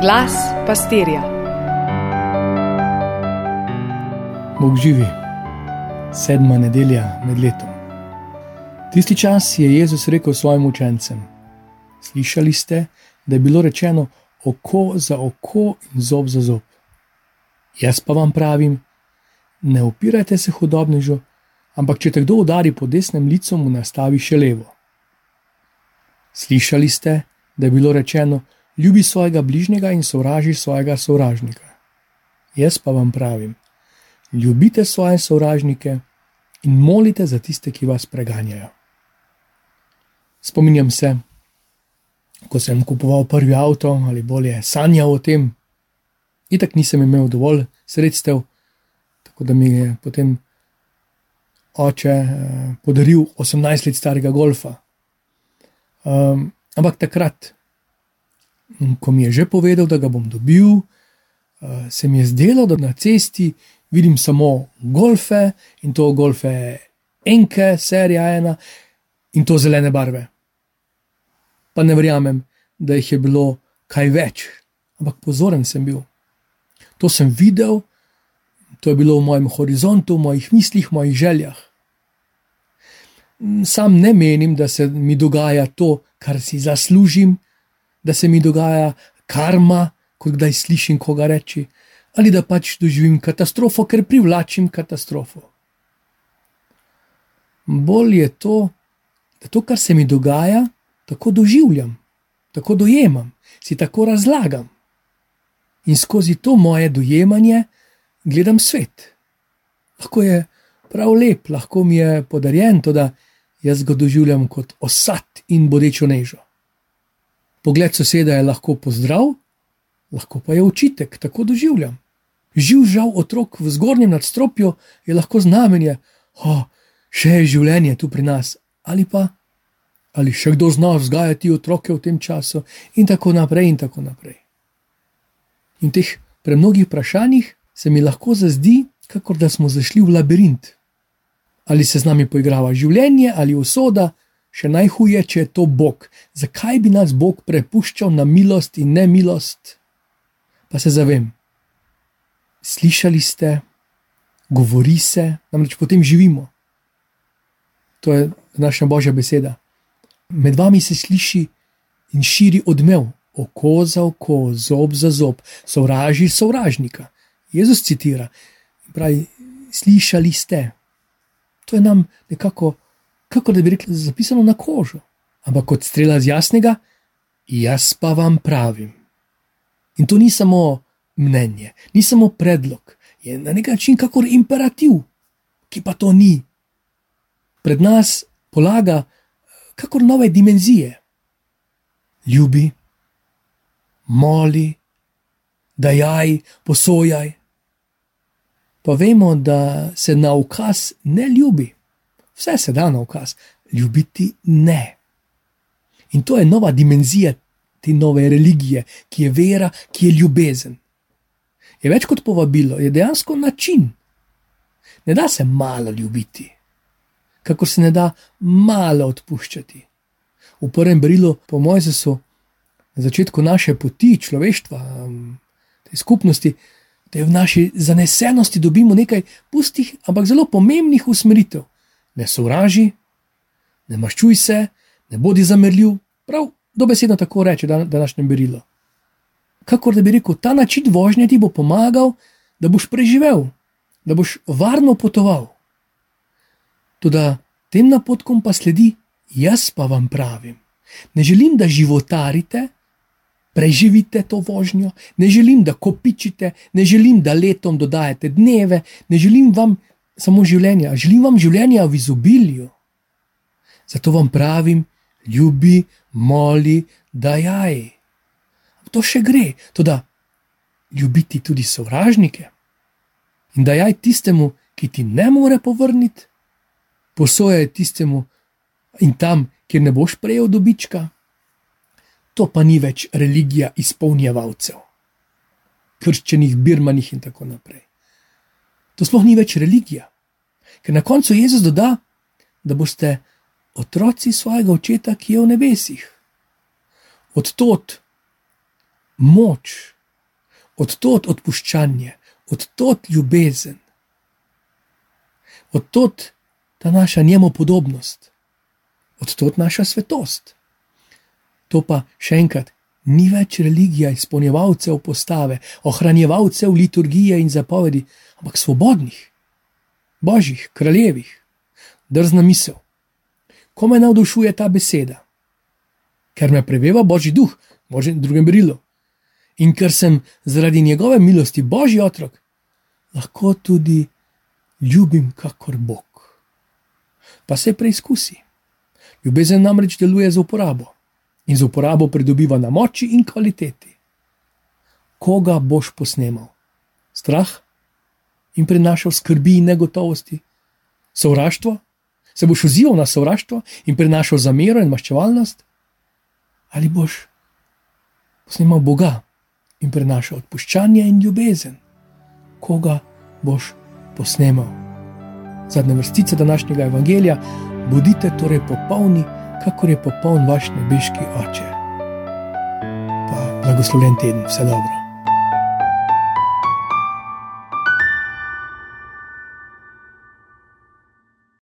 Glas pastirja. Bog živi, sedma nedelja med letom. Tisti čas je Jezus rekel svojim učencem: Slišali ste, da je bilo rečeno oko za oko in zob za zob. Jaz pa vam pravim, ne upirajte se hudobnežu, ampak če te kdo udari po desnem licu, mu nastavi še levo. Slišali ste, da je bilo rečeno: Ljubi svojega bližnjega in sovraži svojega sovražnika. Jaz pa vam pravim: Ljubite svoje sovražnike in molite za tiste, ki vas preganjajo. Spominjam se, ko sem kupoval prvi avto ali bolje sanjal o tem, itak nisem imel dovolj sredstev, tako da mi je potem oče eh, podaril 18 let starega golfa. Um, ampak takrat, ko mi je že povedal, da ga bom dobil, uh, se mi je zdelo, da na cesti vidim samo golfe in to golfe enke, serija ena in to zelene barve. Pa ne verjamem, da jih je bilo kaj več, ampak pozoren sem bil. To sem videl, to je bilo v mojem horizontu, v mojih mislih, v mojih željah. Sam ne menim, da se mi dogaja to, kar si zaslužim, da se mi dogaja karma, kot kdaj slišim koga reči, ali da pač doživim katastrofo, ker privlačim katastrofo. Bolj je to, da to, kar se mi dogaja, tako doživljam, tako dojemam, si tako razlagam. In skozi to moje dojemanje gledam svet. Lahko je prav lep, lahko mi je podarjen to, da jaz ga doživljam kot osad in bodečo nežo. Pogled soseda je lahko pozdrav, lahko pa je učitek, tako doživljam. Živ žal otrok v zgornjem nadstropju je lahko znamenje, da oh, še je življenje tu pri nas, ali pa ali še kdo zna vzgajati otroke v tem času, in tako naprej. In tako naprej. In teh premnogih vprašanjih se mi lahko zazdi, kot da smo zašli v labirint ali se z nami poigrava življenje ali usoda, še najhuje, če je to Bog. Zakaj bi nas Bog prepuščal na milost in nemilost? Pa se zavem. Slišali ste, govori se, namreč potem živimo. To je naša božja beseda. Med vami se sliši in širi odmev, oko za oko, zob za zob, sovraži sovražnika. Jezus citira: pravi, Slišali ste, to je nam nekako, kako da bi rekli, zapisano na kožo. Ampak kot strela z jasnega, jaz pa vam pravim. In to ni samo mnenje, ni samo predlog, je na nek način kakor imperativ, ki pa to ni. Pred nas polaga kakor nove dimenzije. Ljubi, moli, dajaj, posojaj pa vemo, da se na ukaz ne ljubi. Vse se da na ukaz, ljubiti ne. In to je nova dimenzija te nove religije, ki je vera, ki je ljubezen. Je več kot povabilo, je dejansko način. Ne da se malo ljubiti, kako se ne da malo odpuščati. V prvem brilu, po Mojzesu, na začetku naše poti človeštva, te skupnosti, da v naši zanesenosti dobimo nekaj pustih, ampak zelo pomembnih usmeritev. Ne sovraži, ne maščuj se, ne bodi zamrljiv, prav dobesedno tako reče današnje berilo. Kakor da bi rekel, ta način vožnje ti bo pomagal, da boš preživel, da boš varno potoval. Tudi tem napotkom pa sledi, jaz pa vam pravim. Ne želim, da životarite, preživite to vožnjo, ne želim, da kopičite, ne želim, da letom dodajate dneve, ne želim vam samo življenja, želim vam življenja v izobilju. Zato vam pravim, ljubi, moli, da jaj. To še gre, to da ljubiti tudi sovražnike in da jaj tistemu, ki ti ne more povrniti, posojaj tistemu in tam, kjer ne boš prejel dobička to pa ni več religija izpolnjevalcev, krščenih, birmanih in tako naprej. To sploh ni več religija, ker na koncu Jezus doda, da boste otroci svojega očeta, ki je v nebesih. Od tod moč, odtot odpuščanje, odtot ljubezen, odtot ta naša njemu podobnost, odtot naša svetost. To pa še enkrat ni več religija izpolnjevalcev postave, ohranjevalcev liturgije in zapovedi, ampak svobodnih, božjih, kraljevih, drzna misel. Ko me navdušuje ta beseda? Ker me preveva božji duh, božji drugem brilu. In ker sem zaradi njegove milosti božji otrok, lahko tudi ljubim, kakor Bog. Pa se preizkusi. Ljubezen namreč deluje z uporabo in z uporabo pridobiva na moči in kvaliteti. Koga boš posnemal? Strah in prenašal skrbi in negotovosti, sovraštvo, se boš odzival na sovraštvo in prenašal zamero in maščevalnost, ali boš posnemal Boga in prenašal odpuščanje in ljubezen, koga boš posnemal. Zadnja vrstica današnjega evangelija: Bodite torej popolni, kakor je popoln vaš nebeški oče. Pa blagoslovljen teden, vse dobro.